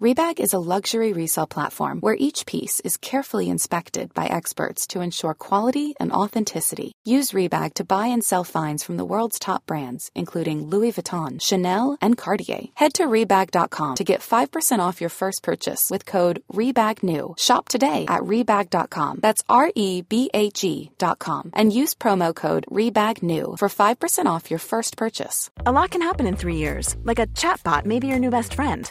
Rebag is a luxury resale platform where each piece is carefully inspected by experts to ensure quality and authenticity. Use Rebag to buy and sell finds from the world's top brands, including Louis Vuitton, Chanel, and Cartier. Head to Rebag.com to get 5% off your first purchase with code REBAGNEW. Shop today at Rebag.com. That's R E B A G.com. And use promo code REBAGNEW for 5% off your first purchase. A lot can happen in three years, like a chatbot may be your new best friend.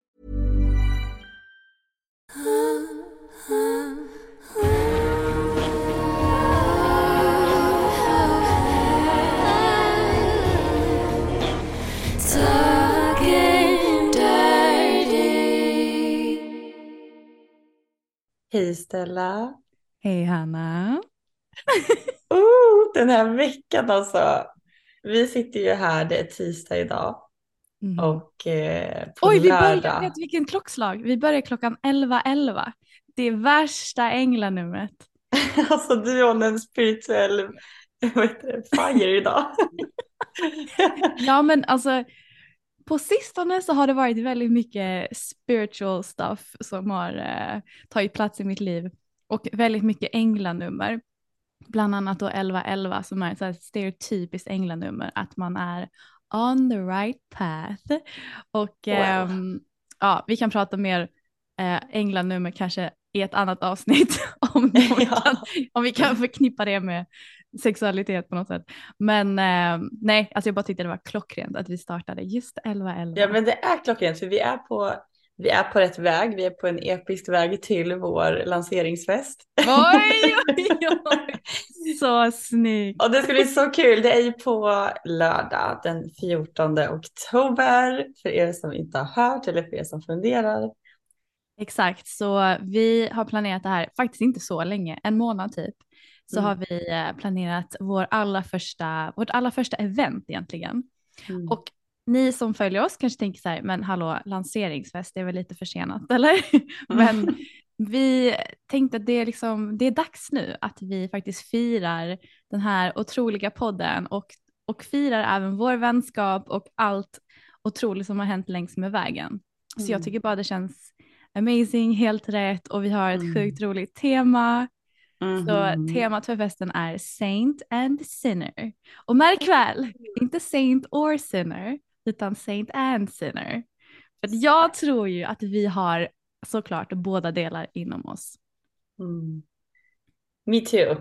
Hej Stella. Hej Hanna. Oh, den här veckan alltså. Vi sitter ju här, det är tisdag idag. Mm. Och eh, på Oj, vi lördag. börjar, vet vilken klockslag? Vi börjar klockan 11.11. Det är värsta änglanumret. alltså du har en spirituell fire idag. Ja men alltså på sistone så har det varit väldigt mycket spiritual stuff som har eh, tagit plats i mitt liv och väldigt mycket änglanummer. Bland annat då 1111 som är ett stereotypiskt änglanummer att man är on the right path. Och Wow. ehm, ja, vi kan prata mer eh, änglanummer kanske i ett annat avsnitt om, Ja. kan, om vi kan förknippa det med sexualitet på något sätt. Men eh, nej, alltså jag bara tyckte det var klockrent att vi startade just 11.11. ja men det är klockrent för vi är på vi är på rätt väg, vi är på en episk väg till vår lanseringsfest. Oj, oj, oj. Så snyggt. Och det ska bli så kul, det är ju på lördag den 14 oktober för er som inte har hört eller för er som funderar. Exakt, så vi har planerat det här, faktiskt inte så länge, en månad typ. Så Mm. har vi eh, planerat vår allra första, vårt allra första event egentligen. Mm. Och ni som följer oss kanske tänker så här, men hallå, lanseringsfest, det är väl lite försenat eller? men vi tänkte att det är, liksom, det är dags nu att vi faktiskt firar den här otroliga podden och, och firar även vår vänskap och allt otroligt som har hänt längs med vägen. Så Mm. jag tycker bara det känns amazing, helt rätt och vi har ett Mm. sjukt roligt tema. Så Mhm. temat för festen är Saint and Sinner. Och märk väl, inte Saint or Sinner, utan Saint and Sinner. För jag tror ju att vi har såklart båda delar inom oss. Mm. Me too.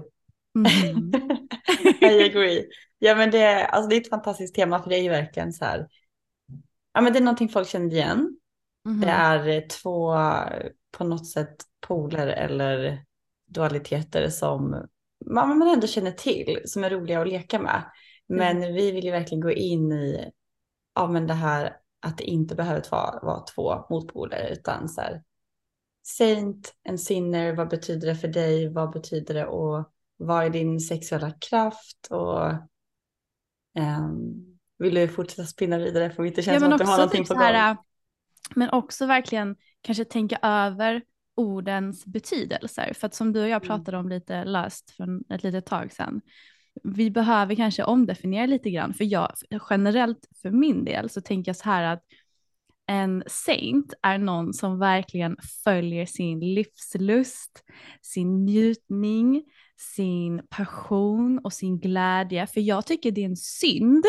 Mhm. I agree. Ja men det, alltså det är ett fantastiskt tema för det är ju verkligen så här. Ja men det är någonting folk känner igen. Mhm. Det är eh, två på något sätt poler eller dualiteter som man, ändå känner till, som är roliga att leka med. Men vi vill ju verkligen gå in i ja, men det här att det inte behöver vara, vara två motpoler utan så här, Saint and sinner, vad betyder det för dig? Vad betyder det och vad är din sexuella kraft? Och ehm, vill du fortsätta spinna vidare? För det inte känns Ja, som att du har någonting typ på gång. här, men också verkligen kanske tänka över ordens betydelser. För att som du och jag Mm. pratade om lite löst för ett litet tag sedan. Vi behöver kanske omdefiniera lite grann. För jag, generellt för min del så tänker jag så här att en saint är någon som verkligen följer sin livslust, sin njutning, sin passion och sin glädje. För jag tycker det är en synd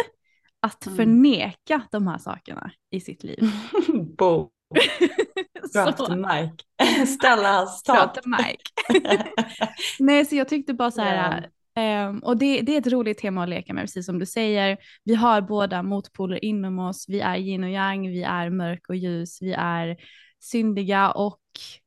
att Mm. förneka de här sakerna i sitt liv. drop Så- mic. Stellas the mic. Nej, så jag tyckte bara så här, Ja. Um, och det, det, är ett roligt tema att leka med, precis som du säger. Vi har båda motpoler inom oss. Vi är yin och yang, vi är mörk och ljus, vi är syndiga och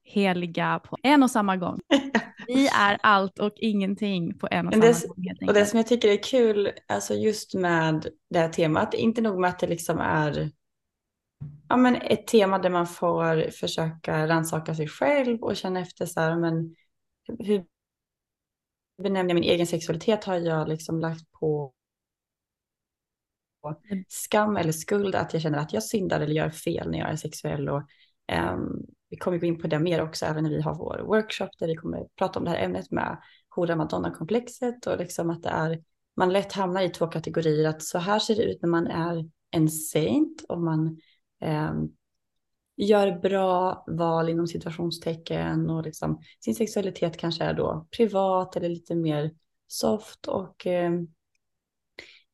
heliga på en och samma gång. Vi är allt och ingenting på en och samma det, gång. Och det som jag tycker är kul, alltså just med det här temat, inte nog med att det liksom är ja, men ett tema där man får försöka rannsaka sig själv och känna efter så här, men hur benämner jag min egen sexualitet har jag liksom lagt på skam eller skuld, att jag känner att jag syndar eller gör fel när jag är sexuell. Och, um, vi kommer gå in på det mer också även när vi har vår workshop där vi kommer prata om det här ämnet med hora madonna-komplexet och liksom att det är, man lätt hamnar i två kategorier, att så här ser det ut när man är en saint och man Ehm, gör bra val inom situationstecken och liksom sin sexualitet kanske är då privat eller lite mer soft och eh,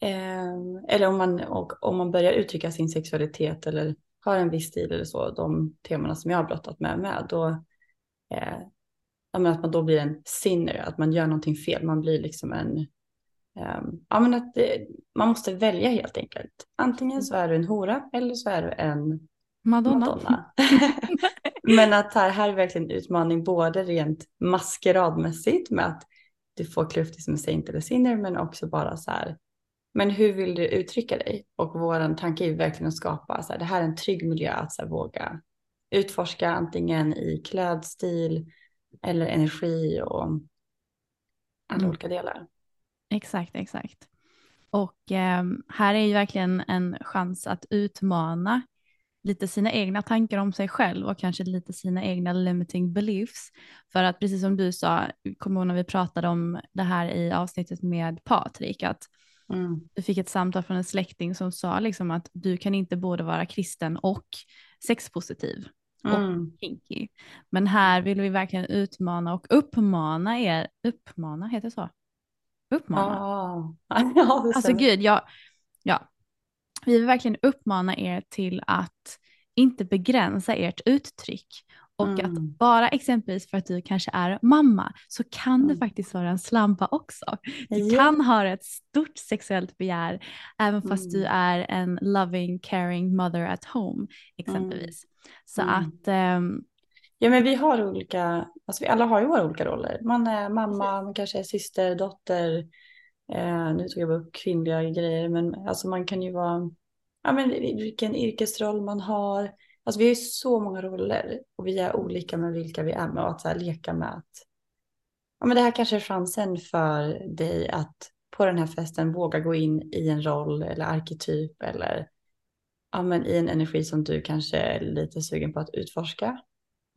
eh, eller om man, och, om man börjar uttrycka sin sexualitet eller har en viss stil eller så, de temana som jag har brottat med, med då eh, att man då blir en sinner, att man gör någonting fel, man blir liksom en ja, men att det, man måste välja helt enkelt. Antingen så är du en hora eller så är du en Madonna. Madonna. Men att här, här är verkligen en utmaning både rent maskeradmässigt med att du får kluftig som saint eller sinner men också bara så här men hur vill du uttrycka dig? Och vår tanke är verkligen att skapa så här, det här är en trygg miljö att så här, våga utforska antingen i klädstil eller energi och alla mm. olika delar. Exakt, exakt. Och eh, här är ju verkligen en chans att utmana lite sina egna tankar om sig själv och kanske lite sina egna limiting beliefs. För att precis som du sa, kommer när vi pratade om det här i avsnittet med Patrik, att mm. du fick ett samtal från en släkting som sa liksom att du kan inte både vara kristen och sexpositiv och mm. kinky. Men här vill vi verkligen utmana och uppmana er, uppmana, heter det så? Uppmana? Ja, alltså gud, jag, ja, vi vill verkligen uppmana er till att inte begränsa ert uttryck och mm. att bara exempelvis för att du kanske är mamma så kan mm. det faktiskt vara en slampa också. Du ja. kan ha ett stort sexuellt begär även fast mm. du är en loving, caring mother at home exempelvis. Mm. Så mm. att um, Ja men vi har olika, alltså vi alla har ju våra olika roller. Man är mamma, man kanske är syster, dotter, Eh, nu tog jag upp kvinnliga grejer, men alltså man kan ju vara, ja men vilken yrkesroll man har. Alltså vi har ju så många roller och vi är olika med vilka vi är med och att så här, leka med att, ja men det här kanske är chansen för dig att på den här festen våga gå in i en roll eller arketyp eller ja, men i en energi som du kanske är lite sugen på att utforska.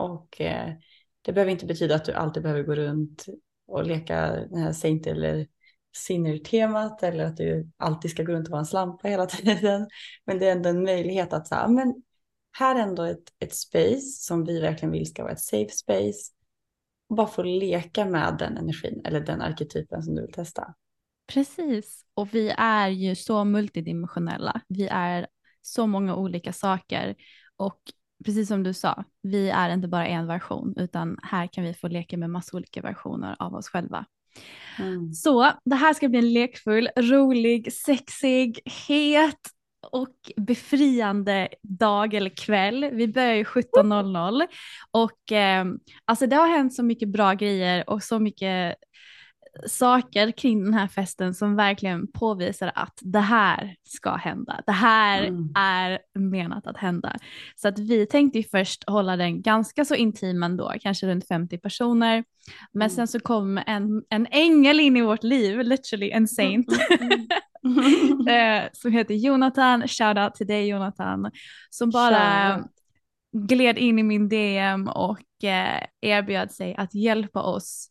Och eh, det behöver inte betyda att du alltid behöver gå runt och leka den här saint eller sinner-temat eller att du alltid ska gå runt och vara en slampa hela tiden. Men det är ändå en möjlighet att säga, ah, men här är ändå ett, ett space som vi verkligen vill ska vara ett safe space. Och bara få leka med den energin eller den arketypen som du vill testa. Precis, och vi är ju så multidimensionella. Vi är så många olika saker och precis som du sa, vi är inte bara en version utan här kan vi få leka med massa olika versioner av oss själva. Mm. Så det här ska bli en lekfull, rolig, sexig, het och befriande dag eller kväll. Vi börjar ju 17.00 och eh, alltså det har hänt så mycket bra grejer och så mycket saker kring den här festen som verkligen påvisar att det här ska hända. Det här mm. är menat att hända. Så att vi tänkte ju först hålla den ganska så intim ändå, kanske runt 50 personer. Men mm. sen så kom en, en ängel in i vårt liv, literally en saint. eh, som heter Jonathan, shoutout till dig Jonathan, som bara gled in i min DM och eh, erbjöd sig att hjälpa oss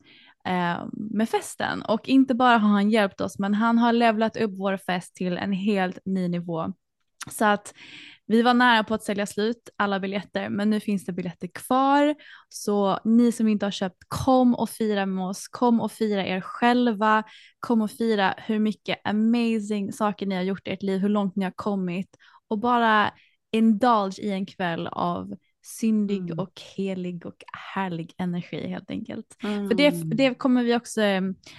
eh, med festen. Och inte bara har han hjälpt oss, men han har levlat upp vår fest till en helt ny nivå. Så att vi var nära på att sälja slut alla biljetter, men nu finns det biljetter kvar. Så ni som inte har köpt, kom och fira med oss. Kom och fira er själva. Kom och fira hur mycket amazing saker ni har gjort i ert liv, hur långt ni har kommit och bara indulge i en kväll av syndig Mm. och helig och härlig energi helt enkelt. Mm. För det, det kommer vi också,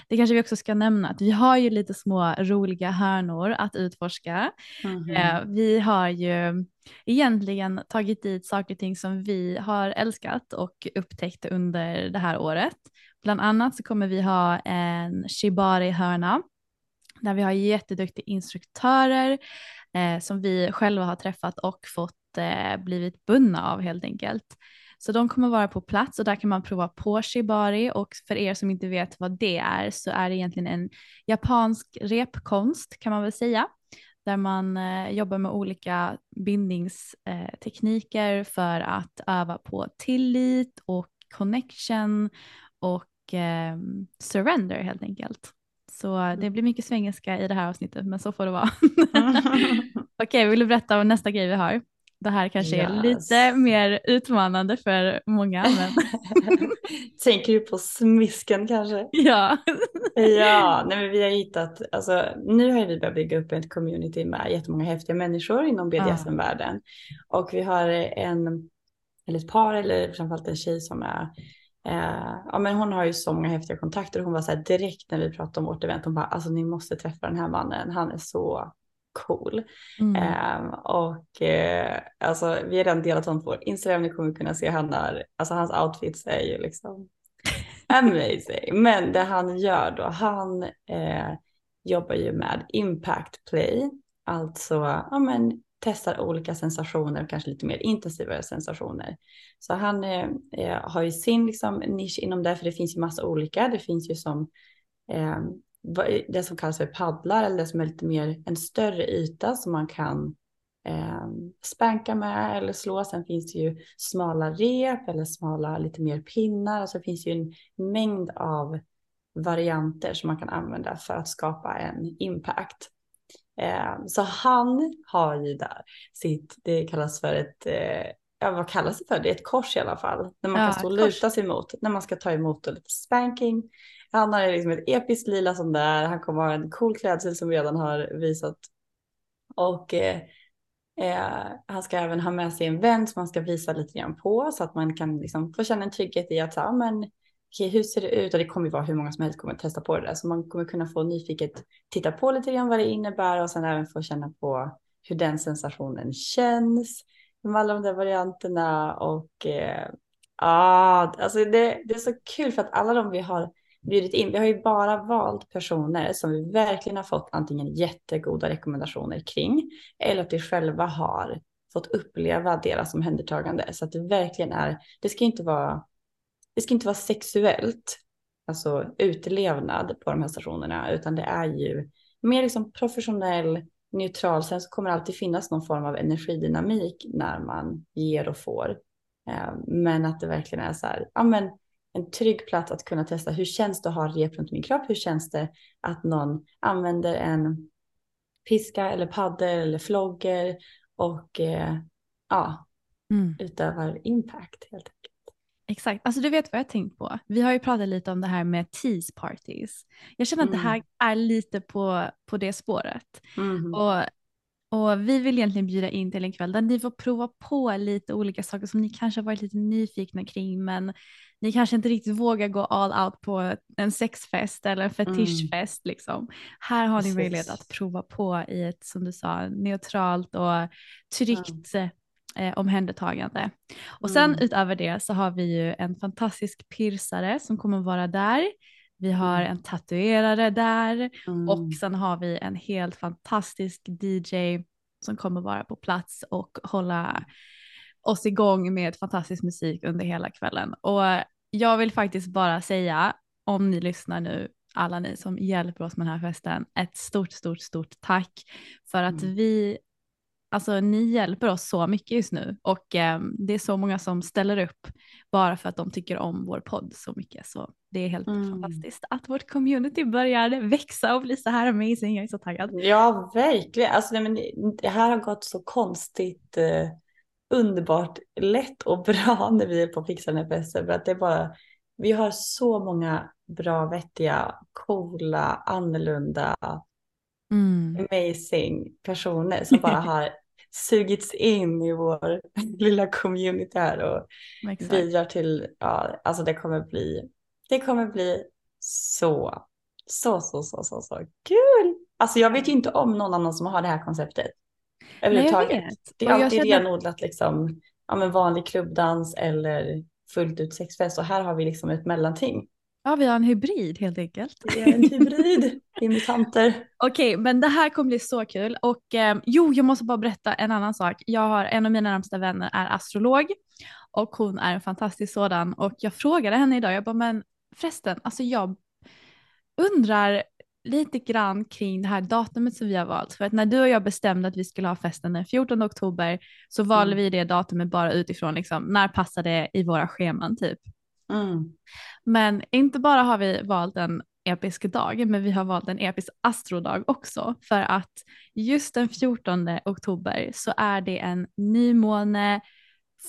det kanske vi också ska nämna, att vi har ju lite små roliga hörnor att utforska. Mhm. Eh, Vi har ju egentligen tagit dit saker och ting som vi har älskat och upptäckt under det här året. Bland annat så kommer vi ha en shibari-hörna där vi har jätteduktiga instruktörer eh, som vi själva har träffat och fått eh, blivit bundna av helt enkelt. Så de kommer vara på plats och där kan man prova på shibari och för er som inte vet vad det är så är det egentligen en japansk repkonst kan man väl säga där man eh, jobbar med olika bindningstekniker eh, tekniker för att öva på tillit och connection och eh, surrender helt enkelt. Så det blir mycket svengelska i det här avsnittet men så får det vara. Okej, vill du berätta om nästa grej vi har? Det här kanske är Yes. lite mer utmanande för många. Men Tänker du på smisken kanske? ja. Ja, nej men vi har hittat, alltså nu har vi börjat bygga upp ett community med jättemånga häftiga människor inom BDSM-världen. Och vi har en, eller ett par eller framförallt en tjej som är, eh, ja men hon har ju så många häftiga kontakter och hon var så här direkt när vi pratade om vårt event, hon bara alltså ni måste träffa den här mannen, han är så cool. Mm. Ehm, och eh, alltså vi har redan delat honom på vår Instagram, ni kommer kunna se han har, alltså hans outfits är ju liksom amazing. Men det han gör då, han eh, jobbar ju med impact play, alltså ja, men, testar olika sensationer, kanske lite mer intensivare sensationer. Så han eh, eh, har ju sin liksom, nisch inom det, för det finns ju massa olika. Det finns ju som eh, det som kallas för paddlar eller det som är lite mer en större yta som man kan eh, spanka med eller slå. Sen finns det ju smala rep eller smala lite mer pinnar. Och så finns det ju en mängd av varianter som man kan använda för att skapa en impact. Eh, så han har ju där sitt, det kallas för ett, eh, ja vad kallas det för? Det är ett kors i alla fall. När man Ja, kan stå och luta sig mot, när man ska ta emot lite spanking. Han har liksom ett episkt lila som där, han kommer ha en cool klädsel som vi redan har visat. Och eh, eh, han ska även ha med sig en vän som han ska visa lite grann på så att man kan liksom få känna en trygghet i att så, här, ah, men, okay, hur ser det ut? Och det kommer ju vara hur många som helst kommer att testa på det där. Så man kommer kunna få nyfiket titta på lite grann vad det innebär och sen även få känna på hur den sensationen känns med alla de där varianterna. Och eh, ja, alltså det, det är så kul för att alla de vi har bjudit in, vi har ju bara valt personer som vi verkligen har fått antingen jättegoda rekommendationer kring eller att vi själva har fått uppleva deras omhändertagande. Så att det verkligen är, det ska inte vara, det ska inte vara sexuellt, alltså utlevnad på de här stationerna, utan det är ju mer liksom professionell, neutral. Sen så kommer det alltid finnas någon form av energidynamik när man ger och får. Eh, men att det verkligen är så här, ja men en trygg plats att kunna testa hur känns det att ha rep runt min kropp? Hur känns det att någon använder en piska eller paddel eller flogger och eh, ja, Mm. utövar impact helt enkelt. Exakt, alltså du vet vad jag tänkt på. Vi har ju pratat lite om det här med tease parties. Jag känner att det här är lite på, på det spåret. Mhm. Och, och vi vill egentligen bjuda in till en kväll där ni får prova på lite olika saker som ni kanske har varit lite nyfikna kring men ni kanske inte riktigt vågar gå all out på en sexfest eller en fetischfest. Liksom. Här har ni Precis. möjlighet att prova på i ett som du sa neutralt och tryggt eh, omhändertagande. Och sen Mm. utöver det så har vi ju en fantastisk pirsare som kommer vara där. Vi har Mm. en tatuerare där Mm. och sen har vi en helt fantastisk DJ som kommer vara på plats och hålla oss igång med fantastisk musik under hela kvällen. Och jag vill faktiskt bara säga, om ni lyssnar nu, alla ni som hjälper oss med den här festen, ett stort, stort, stort tack för att Mm. vi, alltså ni hjälper oss så mycket just nu och eh, det är så många som ställer upp bara för att de tycker om vår podd så mycket. Så det är helt Mm. fantastiskt att vårt community börjar växa och bli så här amazing. Jag är så taggad. Ja, verkligen. Alltså, nej, men det här har gått så konstigt eh, underbart lätt och bra när vi är på fixa den här festen. För att det är bara, vi har så många bra, vettiga, coola, annorlunda, Mm. amazing personer som bara har sugits in i vår lilla community här och Exakt. bidrar till, ja, alltså det kommer bli, det kommer bli så, så, så, så, så, så kul. Alltså jag vet ju inte om någon annan som har det här konceptet överhuvudtaget. Nej, jag vet. Det är alltid känner- renodlat liksom, ja men vanlig klubbdans eller fullt ut sexfest och här har vi liksom ett mellanting. Ja, vi har en hybrid helt enkelt. Det är en hybrid, vi är mutanter. Okej, men det här kommer bli så kul. Och eh, jo, jag måste bara berätta en annan sak. Jag har en av mina närmsta vänner är astrolog och hon är en fantastisk sådan. Och jag frågade henne idag, jag bara, men förresten, alltså jag undrar lite grann kring det här datumet som vi har valt. För att när du och jag bestämde att vi skulle ha festen den 14 oktober så valde Mm. vi det datumet bara utifrån liksom, när passar det i våra scheman typ. Mm. Men inte bara har vi valt en episk dag, men vi har valt en episk astrodag också. För att just den 14 oktober så är det en nymåne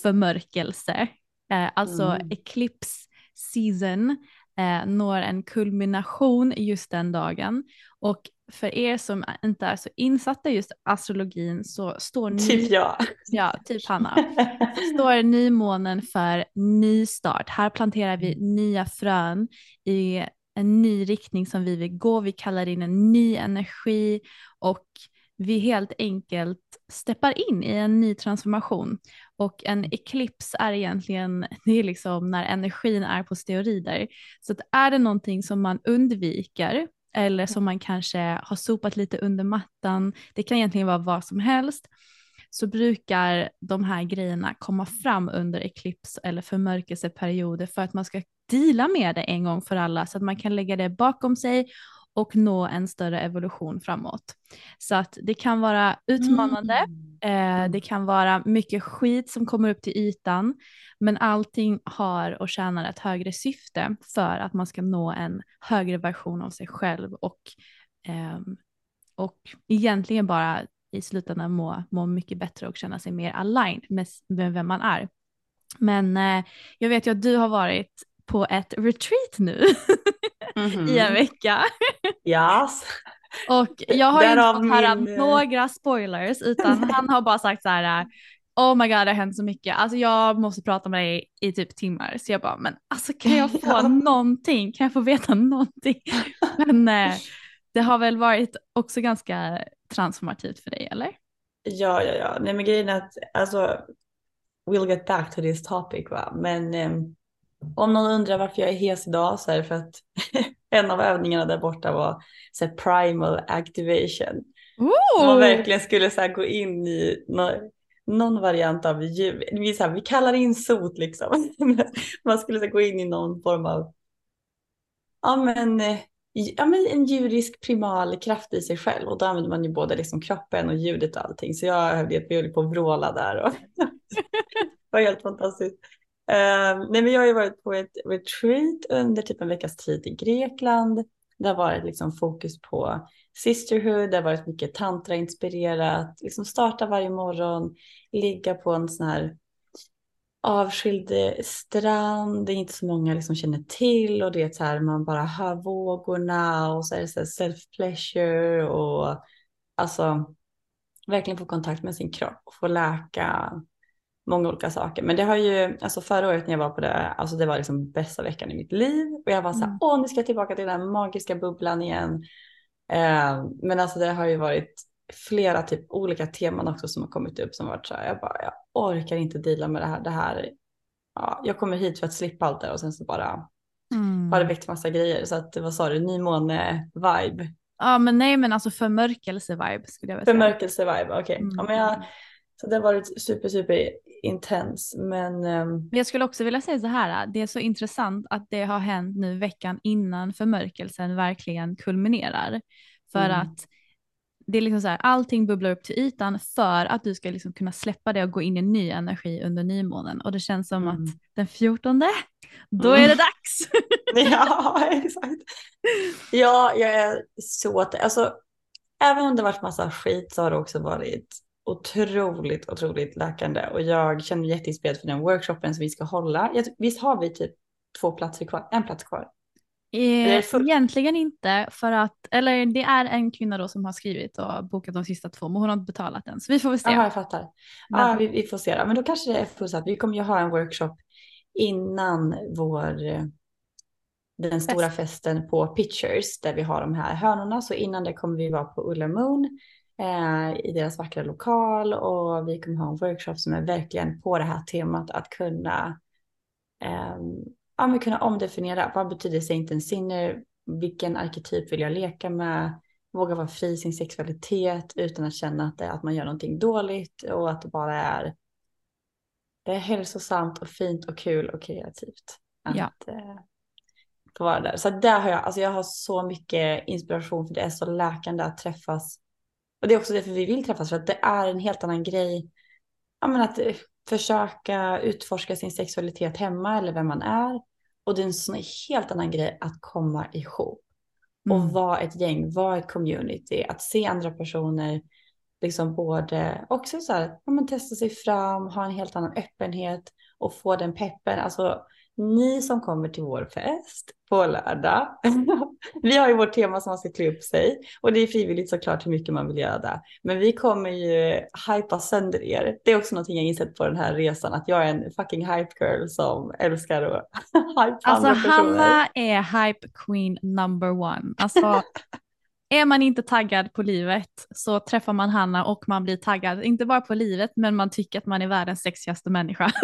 förmörkelse, eh, alltså Mm. eclipse season eh, når en kulmination just den dagen. Och för er som inte är så insatta just astrologin så står ny, Typ jag. ja, typ Hanna, står nymånen för nystart. Här planterar vi nya frön i en ny riktning som vi vill gå. Vi kallar in en ny energi och vi helt enkelt steppar in i en ny transformation. Och en eklips är egentligen, det är liksom när energin är på steroider. Så att är det någonting som man undviker eller som man kanske har sopat lite under mattan, det kan egentligen vara vad som helst, så brukar de här grejerna komma fram under eklips eller förmörkelseperioder för att man ska deala med det en gång för alla så att man kan lägga det bakom sig och nå en större evolution framåt. Så att det kan vara utmanande, eh, det kan vara mycket skit som kommer upp till ytan, men allting har och tjänar ett högre syfte för att man ska nå en högre version av sig själv och, ehm, och egentligen bara i slutändan må, må mycket bättre och känna sig mer aligned med, med vem man är. Men eh, jag vet ju att du har varit på ett retreat nu Mhm. i en vecka. Yes. Och jag har ju inte Därav fått höra min, eh, några spoilers utan han har bara sagt så här Oh my god det har hänt så mycket, alltså jag måste prata med dig i typ timmar. Så jag bara, men alltså kan jag få Ja. någonting? Kan jag få veta någonting? Men eh, det har väl varit också ganska transformativt för dig eller? Ja, ja, ja. Nej, men grejen är att alltså, we'll get back to this topic, va. Men eh, om någon undrar varför jag är hes idag så är det för att en av övningarna där borta var så primal activation. Så man verkligen skulle så gå in i nå- någon variant av djur. Vi, så här, vi kallar in sot liksom. man skulle så gå in i någon form av ja, men, eh, ja, men en djurisk primal kraft i sig själv. Och då använder man ju både liksom kroppen och ljudet och allting. Så jag höll på att vråla där. Och det var helt fantastiskt. Uh, nej, men jag har ju varit på ett retreat under typ en veckas tid i Grekland. Det har varit liksom fokus på sisterhood, det har varit mycket tantra-inspirerat. Liksom starta varje morgon, ligga på en sån här avskild strand, det är inte så många liksom känner till och det är så här man bara hör vågorna och så är det så här self-pleasure och alltså verkligen få kontakt med sin kropp och få läka många olika saker. Men det har ju, alltså förra året när jag var på det, alltså det var liksom bästa veckan i mitt liv och jag var så här, Mm. åh nu ska jag tillbaka till den här magiska bubblan igen. Eh, men alltså det har ju varit flera typ olika teman också som har kommit upp som varit så här, jag bara, jag orkar inte dela med det här, det här, ja, jag kommer hit för att slippa allt det och sen så bara Mm. har det väckt massa grejer så att vad sa du, nymåne-vibe, Ja men nej men alltså förmörkelse-vibe skulle jag vilja säga. förmörkelse-vibe, okej. Mm. Ja, men jag, så det har varit super, super intens, men Men jag skulle också vilja säga så här, det är så intressant att det har hänt nu veckan innan förmörkelsen verkligen kulminerar. För Mm. att det är liksom så här, allting bubblar upp till ytan för att du ska liksom kunna släppa det och gå in i ny energi under nymånen. Och det känns som Mm. att den 14, då Mm. är det dags. Ja, exakt. Ja, jag är så... Alltså, även om det varit massa skit så har det också varit otroligt, otroligt läkande. Och jag känner mig jätteinspirerad för den workshopen som vi ska hålla. Visst har vi typ två platser kvar? En plats kvar? Eh, egentligen inte för att, eller det är en kvinna då som har skrivit och bokat de sista två men hon har inte betalat än så vi får väl se. Ja, jag fattar. Ja, vi, vi får se då. Men då kanske det är fullsatt. Vi kommer ju ha en workshop innan vår den stora Fest. festen på Pictures där vi har de här hörnorna. Så innan det kommer vi vara på Ulla Moon eh, i deras vackra lokal och vi kommer ha en workshop som är verkligen på det här temat att kunna eh, ja, men kunna omdefiniera vad betyder Saint and Sinner, vilken arketyp vill jag leka med, våga vara fri i sin sexualitet utan att känna att, det, att man gör någonting dåligt och att det bara är det är hälsosamt och fint och kul och kreativt. Att, ja. eh, få vara där. Så där har jag, alltså jag har så mycket inspiration för det är så läkande att träffas. Och det är också därför vi vill träffas för att det är en helt annan grej. Ja, men att eh, försöka utforska sin sexualitet hemma eller vem man är. Och det är en sån helt annan grej att komma ihop. Och mm. vara ett gäng, vara ett community, att se andra personer, liksom både också så här, ja, men testa sig fram, ha en helt annan öppenhet och få den peppen. Alltså ni som kommer till vår fest på lördag. vi har ju vårt tema som man ska klä upp sig och det är frivilligt såklart hur mycket man vill göra det. Men vi kommer ju hypa sönder er. Det är också någonting jag insett på den här resan att jag är en fucking hype girl som älskar att hype Alltså andra Hanna är hype queen number one. Alltså är man inte taggad på livet så träffar man Hanna och man blir taggad, inte bara på livet men man tycker att man är världens sexigaste människa.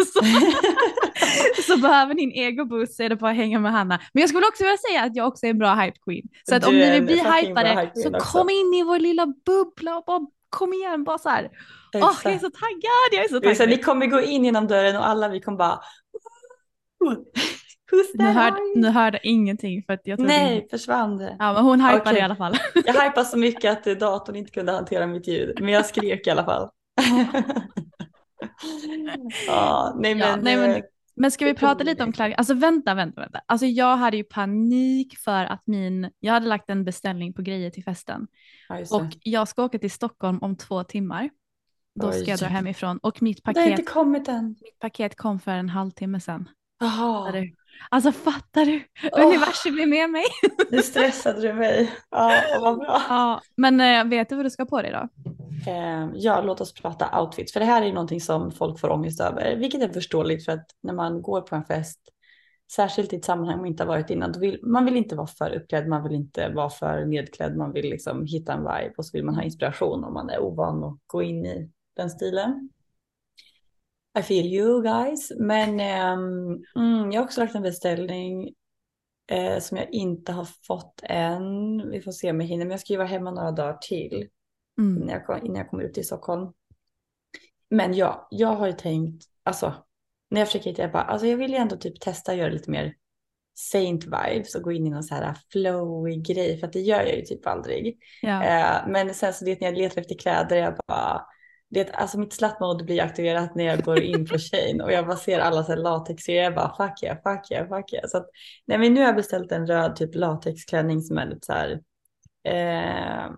så behöver din ego boost så är det bara att hänga med Hanna. Men jag skulle också vilja säga att jag också är en bra hype queen. Så att om ni vill bli hypade så också. kom in i vår lilla bubbla och bara kom igen bara så här. Åh, oh, jag är så taggad, jag är så taggad. Så ni kommer gå in genom dörren och alla vi kommer bara nu hörde, nu hörde ingenting för att jag trodde Nej, försvann det. Ja, men hon hypade okay. i alla fall. jag hypade så mycket att datorn inte kunde hantera mitt ljud, men jag skrek i alla fall. ja, nej, men, ja, nej, men eh, men ska vi prata lite om kläder? Alltså vänta, vänta, vänta. Alltså jag hade ju panik för att min, jag hade lagt en beställning på grejer till festen. Ja, och jag ska åka till Stockholm om två timmar. Då ska jag dra hemifrån och mitt paket, det har inte kommit än. mitt paket kom för en halvtimme sedan. Jaha. Alltså fattar du? Oh. Universum är med mig. Nu stressade du mig. Ja, vad bra. Ja, men äh, vet du vad du ska på dig då? Eh, ja, låt oss prata outfits. För det här är någonting som folk får ångest över. Vilket är förståeligt för att när man går på en fest, särskilt i ett sammanhang man inte har varit innan, vill, man vill inte vara för uppklädd, man vill inte vara för nedklädd, man vill liksom hitta en vibe och så vill man ha inspiration om man är ovan att gå in i den stilen. I feel you guys. Men um, mm, jag har också lagt en beställning eh, som jag inte har fått än. Vi får se om jag hinner. Men jag ska ju vara hemma några dagar till mm. innan, jag, innan jag kommer ut till Stockholm. Men ja, jag har ju tänkt, alltså när jag försöker hitta, jag bara, alltså jag vill ju ändå typ testa att göra lite mer Saint vibes och gå in i någon så här flowy grej för att det gör jag ju typ aldrig. Ja. Eh, men sen så det när jag letar efter kläder, jag bara, det, alltså mitt slattmode blir aktiverat när jag går in på Shane och jag bara ser alla så latexserier. Jag bara fuck yeah, fuck yeah, fuck yeah. Så att, nej, men nu har jag beställt en röd typ latexklänning som är lite så här, eh,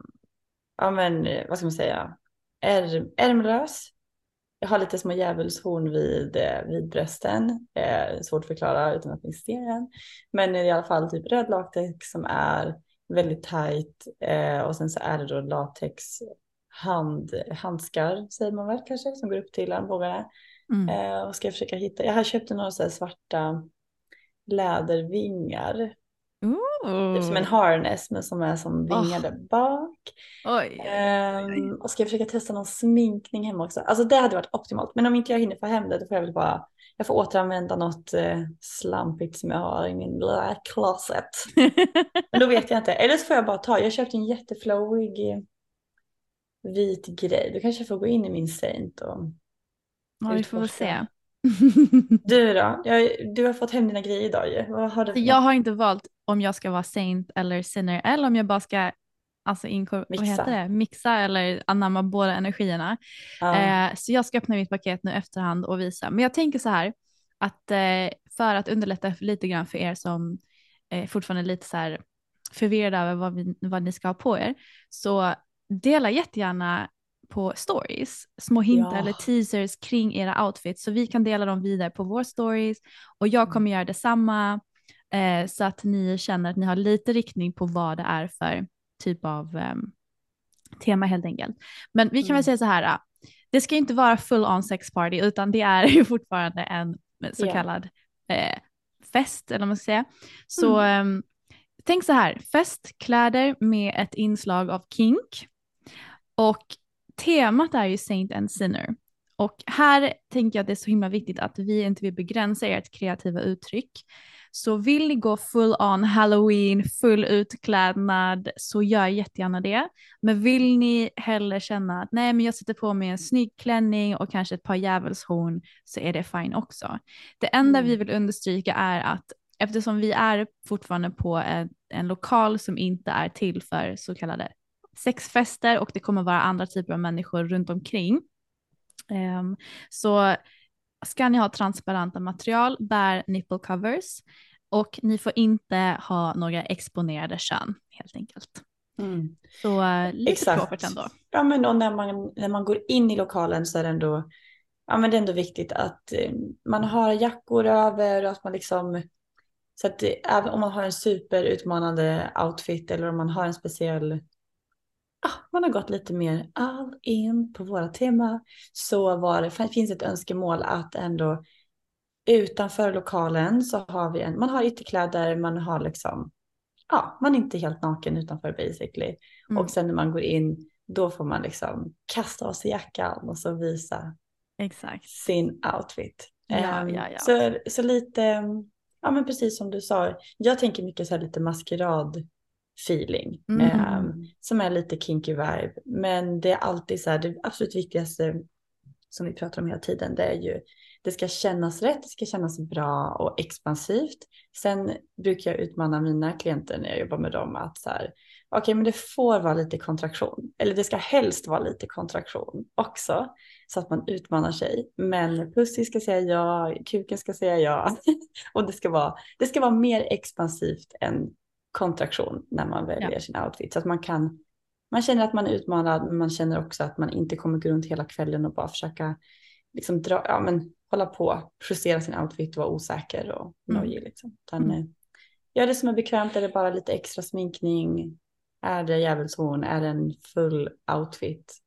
ja men vad ska man säga, är, ärmlös. Jag har lite små djävulshorn vid, eh, vid brösten. Eh, svårt att förklara utan att ni ser den. Men i alla fall typ röd latex som är väldigt tajt eh, och sen så är det då latex hand, handskar säger man väl kanske som går upp till armbågarna. Mm. Eh, och ska jag försöka hitta, jag har köpt några så svarta lädervingar. Ooh. Som en harness men som är som vingar oh. där bak. Oj, um, och ska jag försöka testa någon sminkning hemma också. Alltså det hade varit optimalt. Men om inte jag hinner få hem det då får jag väl bara jag får återanvända något eh, slampigt som jag har i min lilla closet. men då vet jag inte. Eller så får jag bara ta, jag köpte en jätteflowig vit grej. Du kanske får gå in i min Saint och Ja, vi får väl se. du då? Jag, du har fått hem dina grejer idag ju. Vad har du jag har inte valt om jag ska vara Saint eller Sinner eller om jag bara ska alltså mixa. Vad heter det? mixa eller anamma båda energierna. Ja. Eh, så jag ska öppna mitt paket nu efterhand och visa. Men jag tänker så här att eh, för att underlätta lite grann för er som eh, fortfarande är lite så här förvirrade över vad, vi, vad ni ska ha på er så dela jättegärna på stories, små hintar ja. eller teasers kring era outfits så vi kan dela dem vidare på vår stories och jag kommer mm. göra detsamma. Eh, så att ni känner att ni har lite riktning på vad det är för typ av eh, tema helt enkelt. Men vi kan mm. väl säga så här, det ska inte vara full on sex party utan det är ju fortfarande en så yeah. kallad eh, fest eller vad man ska säga. Så mm. eh, tänk så här, festkläder med ett inslag av kink och temat är ju Saint and Sinner. Och här tänker jag att det är så himla viktigt att vi inte vill begränsa ert kreativa uttryck. Så vill ni gå full on halloween, full utklädnad så gör jättegärna det. Men vill ni hellre känna att nej men jag sätter på mig en snygg klänning och kanske ett par djävulshorn så är det fine också. Det enda mm. vi vill understryka är att eftersom vi är fortfarande på en, en lokal som inte är till för så kallade sexfester och det kommer vara andra typer av människor runt omkring. Um, så ska ni ha transparenta material, bär nipple covers och ni får inte ha några exponerade kön helt enkelt. Mm. Så uh, lite Exakt. ändå. Ja men och när man, när man går in i lokalen så är det ändå, ja, men det är ändå viktigt att eh, man har jackor över och att man liksom så att det, även om man har en superutmanande outfit eller om man har en speciell man har gått lite mer all in på våra tema så var det, finns ett önskemål att ändå utanför lokalen så har vi en, man har ytterkläder, man har liksom, ja, man är inte helt naken utanför basically. Mm. Och sen när man går in, då får man liksom kasta av sig jackan och så visa Exakt. sin outfit. Ja, ja, ja. Så, så lite, ja men precis som du sa, jag tänker mycket så här lite maskerad feeling mm. um, som är lite kinky vibe. Men det är alltid så här, det absolut viktigaste som vi pratar om hela tiden, det är ju det ska kännas rätt, det ska kännas bra och expansivt. Sen brukar jag utmana mina klienter när jag jobbar med dem att så här, okej, okay, men det får vara lite kontraktion, eller det ska helst vara lite kontraktion också, så att man utmanar sig. Men pussy ska säga ja, kuken ska säga ja, och det ska vara, det ska vara mer expansivt än kontraktion när man väljer ja. sin outfit. Så att man kan, man känner att man är utmanad men man känner också att man inte kommer gå runt hela kvällen och bara försöka liksom dra, ja men hålla på, justera sin outfit och vara osäker och mm. nojig liksom. Utan, mm. Eh, gör det som är bekvämt, är det bara lite extra sminkning, är det djävulshorn, är det en full outfit.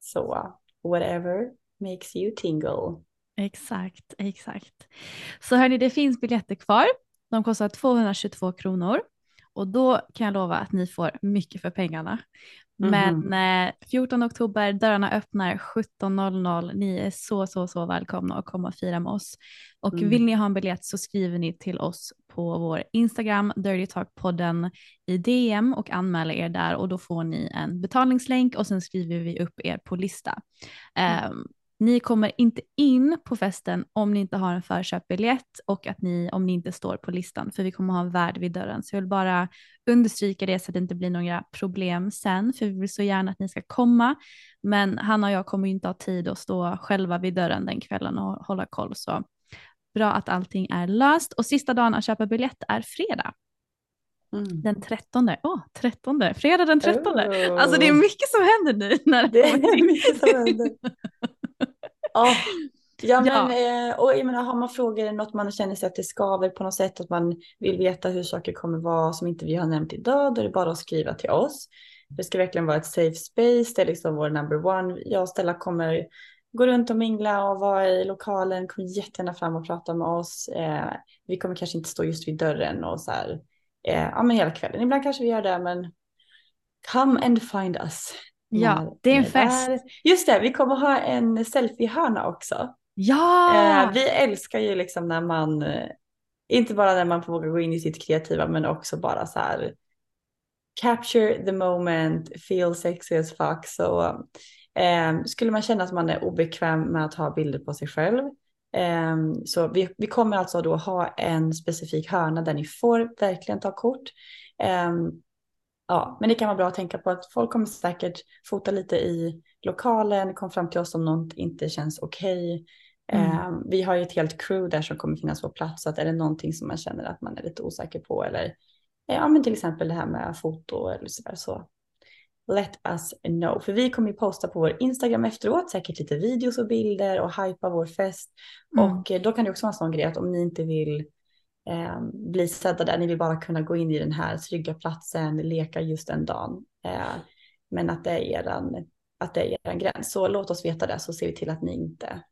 Så whatever makes you tingle. Exakt, exakt. Så hörni, det finns biljetter kvar. De kostar 222 kronor och då kan jag lova att ni får mycket för pengarna. Men mm. eh, 14 oktober, dörrarna öppnar 17.00. Ni är så, så, så välkomna att komma och fira med oss. Och mm. vill ni ha en biljett så skriver ni till oss på vår Instagram, Dirty Talk-podden i DM och anmäler er där och då får ni en betalningslänk och sen skriver vi upp er på lista. Mm. Um, ni kommer inte in på festen om ni inte har en förköpbiljett och att ni, om ni inte står på listan, för vi kommer ha en värd vid dörren. Så jag vill bara understryka det så att det inte blir några problem sen, för vi vill så gärna att ni ska komma. Men Hanna och jag kommer inte ha tid att stå själva vid dörren den kvällen och hålla koll. Så bra att allting är löst. Och sista dagen att köpa biljett är fredag. Mm. Den 13. Åh, oh, 13. Fredag den 13. Oh. Alltså det är mycket som händer nu. När det, det är mycket som händer. Ja, ja, men, ja. och jag menar, har man frågor eller något man känner sig att det skaver på något sätt, att man vill veta hur saker kommer vara som inte vi har nämnt idag, då är det bara att skriva till oss. Det ska verkligen vara ett safe space, det är liksom vår number one. Jag och Stella kommer gå runt och mingla och vara i lokalen, kommer jättegärna fram och prata med oss. Eh, vi kommer kanske inte stå just vid dörren och så här, eh, ja men hela kvällen. Ibland kanske vi gör det, men come and find us. Ja, det är en fest. Där. Just det, vi kommer ha en selfiehörna också. Ja! Eh, vi älskar ju liksom när man, eh, inte bara när man får våga gå in i sitt kreativa, men också bara så här capture the moment, feel sexy as fuck. Så eh, skulle man känna att man är obekväm med att ha bilder på sig själv, eh, så vi, vi kommer alltså då ha en specifik hörna där ni får verkligen ta kort. Eh, Ja, men det kan vara bra att tänka på att folk kommer säkert fota lite i lokalen, kom fram till oss om något inte känns okej. Okay. Mm. Eh, vi har ju ett helt crew där som kommer finnas på plats, så att är det någonting som man känner att man är lite osäker på eller eh, ja, men till exempel det här med foto eller så där så let us know. För vi kommer ju posta på vår Instagram efteråt, säkert lite videos och bilder och hypa vår fest. Mm. Och eh, då kan det också vara en sån grej att om ni inte vill eh, bli sedda där. Ni vill bara kunna gå in i den här trygga platsen, leka just den dagen. Eh, men att det är eran, att det är eran gräns. Så låt oss veta det så ser vi till att ni inte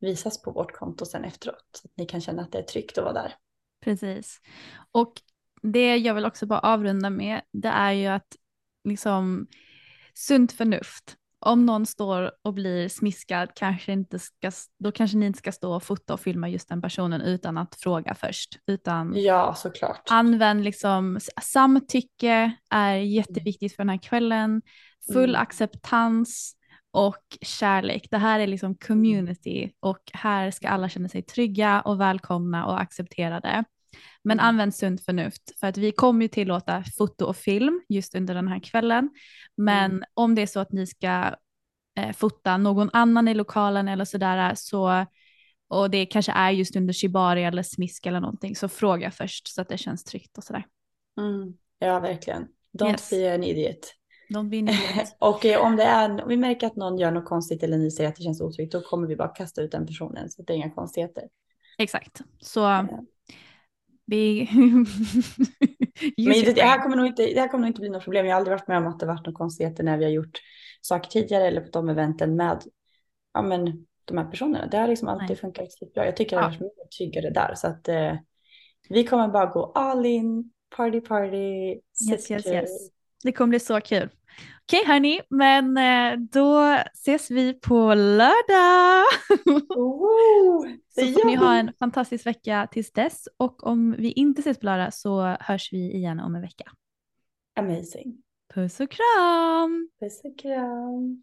visas på vårt konto sen efteråt. Så att ni kan känna att det är tryggt att vara där. Precis. Och det jag vill också bara avrunda med, det är ju att liksom sunt förnuft. Om någon står och blir smiskad, kanske inte ska, då kanske ni inte ska stå och fota och filma just den personen utan att fråga först. Utan ja, såklart. Använd liksom, samtycke är jätteviktigt för den här kvällen. Full mm. acceptans och kärlek. Det här är liksom community och här ska alla känna sig trygga och välkomna och accepterade. Men använd sunt förnuft för att vi kommer ju tillåta foto och film just under den här kvällen. Men mm. om det är så att ni ska eh, fota någon annan i lokalen eller sådär så och det kanske är just under shibari eller smisk eller någonting så fråga först så att det känns tryggt och sådär. Mm. Ja, verkligen. Don't yes. be an idiot. Don't be an idiot. och eh, om, det är, om vi märker att någon gör något konstigt eller ni säger att det känns otryggt då kommer vi bara kasta ut den personen så det är inga konstigheter. Exakt, så Vi... Men det, det, här kommer nog inte, det här kommer nog inte bli något problem. Jag har aldrig varit med om att det varit några konstigheter när vi har gjort saker tidigare eller på de eventen med ja, men, de här personerna. Det har liksom alltid Nej. funkat riktigt bra. Jag tycker ja. det är mycket tryggare där. Så att eh, vi kommer bara gå all in, party party, yes, yes, yes. Det kommer bli så kul. Okej okay, hörni, men eh, då ses vi på lördag. Oh, så får ni ha en fantastisk vecka tills dess och om vi inte ses på lördag så hörs vi igen om en vecka. Amazing. Puss och kram. Puss och kram.